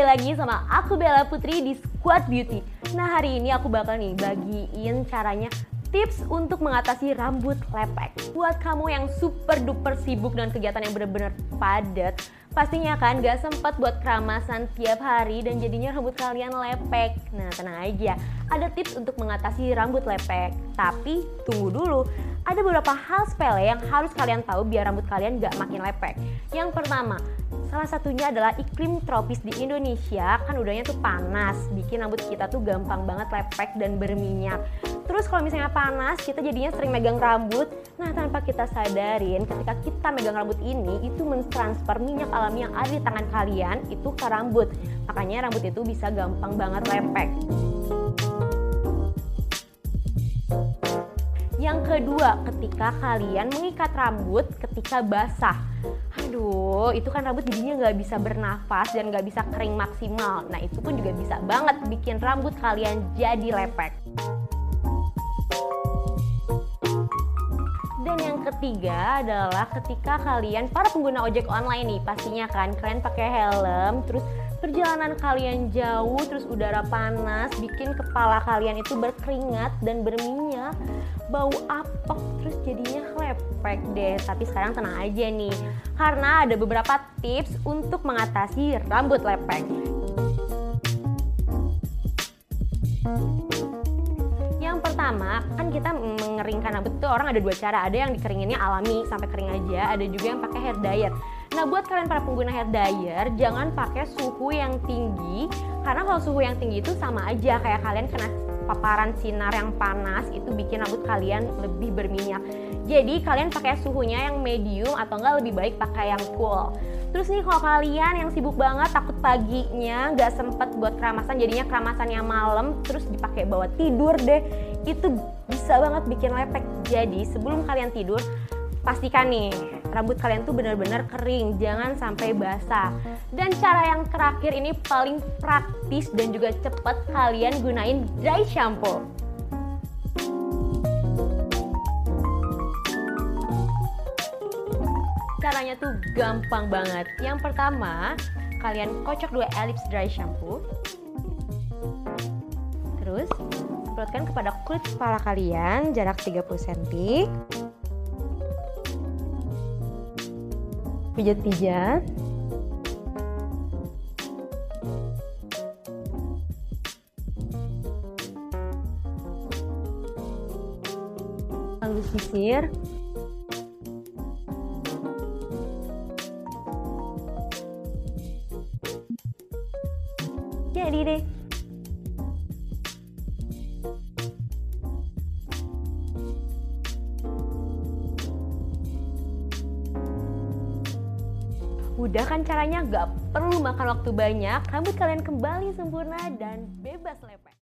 lagi sama aku Bella Putri di Squad Beauty. Nah hari ini aku bakal nih bagiin caranya tips untuk mengatasi rambut lepek. Buat kamu yang super duper sibuk dengan kegiatan yang bener-bener padat, pastinya kan gak sempet buat keramasan tiap hari dan jadinya rambut kalian lepek. Nah tenang aja, ada tips untuk mengatasi rambut lepek. Tapi tunggu dulu, ada beberapa hal sepele yang harus kalian tahu biar rambut kalian gak makin lepek. Yang pertama, Salah satunya adalah iklim tropis di Indonesia, kan udahnya tuh panas, bikin rambut kita tuh gampang banget lepek dan berminyak. Terus kalau misalnya panas, kita jadinya sering megang rambut. Nah, tanpa kita sadarin, ketika kita megang rambut ini, itu mentransfer minyak alami yang ada di tangan kalian itu ke rambut. Makanya rambut itu bisa gampang banget lepek. Yang kedua, ketika kalian mengikat rambut ketika basah aduh itu kan rambut jadinya nggak bisa bernafas dan nggak bisa kering maksimal nah itu pun juga bisa banget bikin rambut kalian jadi lepek dan yang ketiga adalah ketika kalian para pengguna ojek online nih pastinya kan kalian pakai helm terus perjalanan kalian jauh terus udara panas bikin kepala kalian itu berkeringat dan berminyak bau apek terus jadinya lepek deh. Tapi sekarang tenang aja nih karena ada beberapa tips untuk mengatasi rambut lepek. yang pertama kan kita mengeringkan. Rambut tuh orang ada dua cara. Ada yang dikeringinnya alami sampai kering aja ada juga yang pakai hair dryer. Nah buat kalian para pengguna hair dryer jangan pakai suhu yang tinggi karena kalau suhu yang tinggi itu sama aja. Kayak kalian kena paparan sinar yang panas itu bikin rambut kalian lebih berminyak. Jadi kalian pakai suhunya yang medium atau enggak lebih baik pakai yang cool. Terus nih kalau kalian yang sibuk banget takut paginya nggak sempet buat keramasan jadinya keramasannya malam terus dipakai bawa tidur deh itu bisa banget bikin lepek. Jadi sebelum kalian tidur pastikan nih rambut kalian tuh benar-benar kering, jangan sampai basah. Dan cara yang terakhir ini paling praktis dan juga cepat kalian gunain dry shampoo. Caranya tuh gampang banget. Yang pertama, kalian kocok dua elips dry shampoo. Semprotkan kepada kulit kepala kalian jarak 30 cm pijat-pijat lalu sisir. Jadi deh udah kan caranya, gak perlu makan waktu banyak, rambut kalian kembali sempurna dan bebas lepek.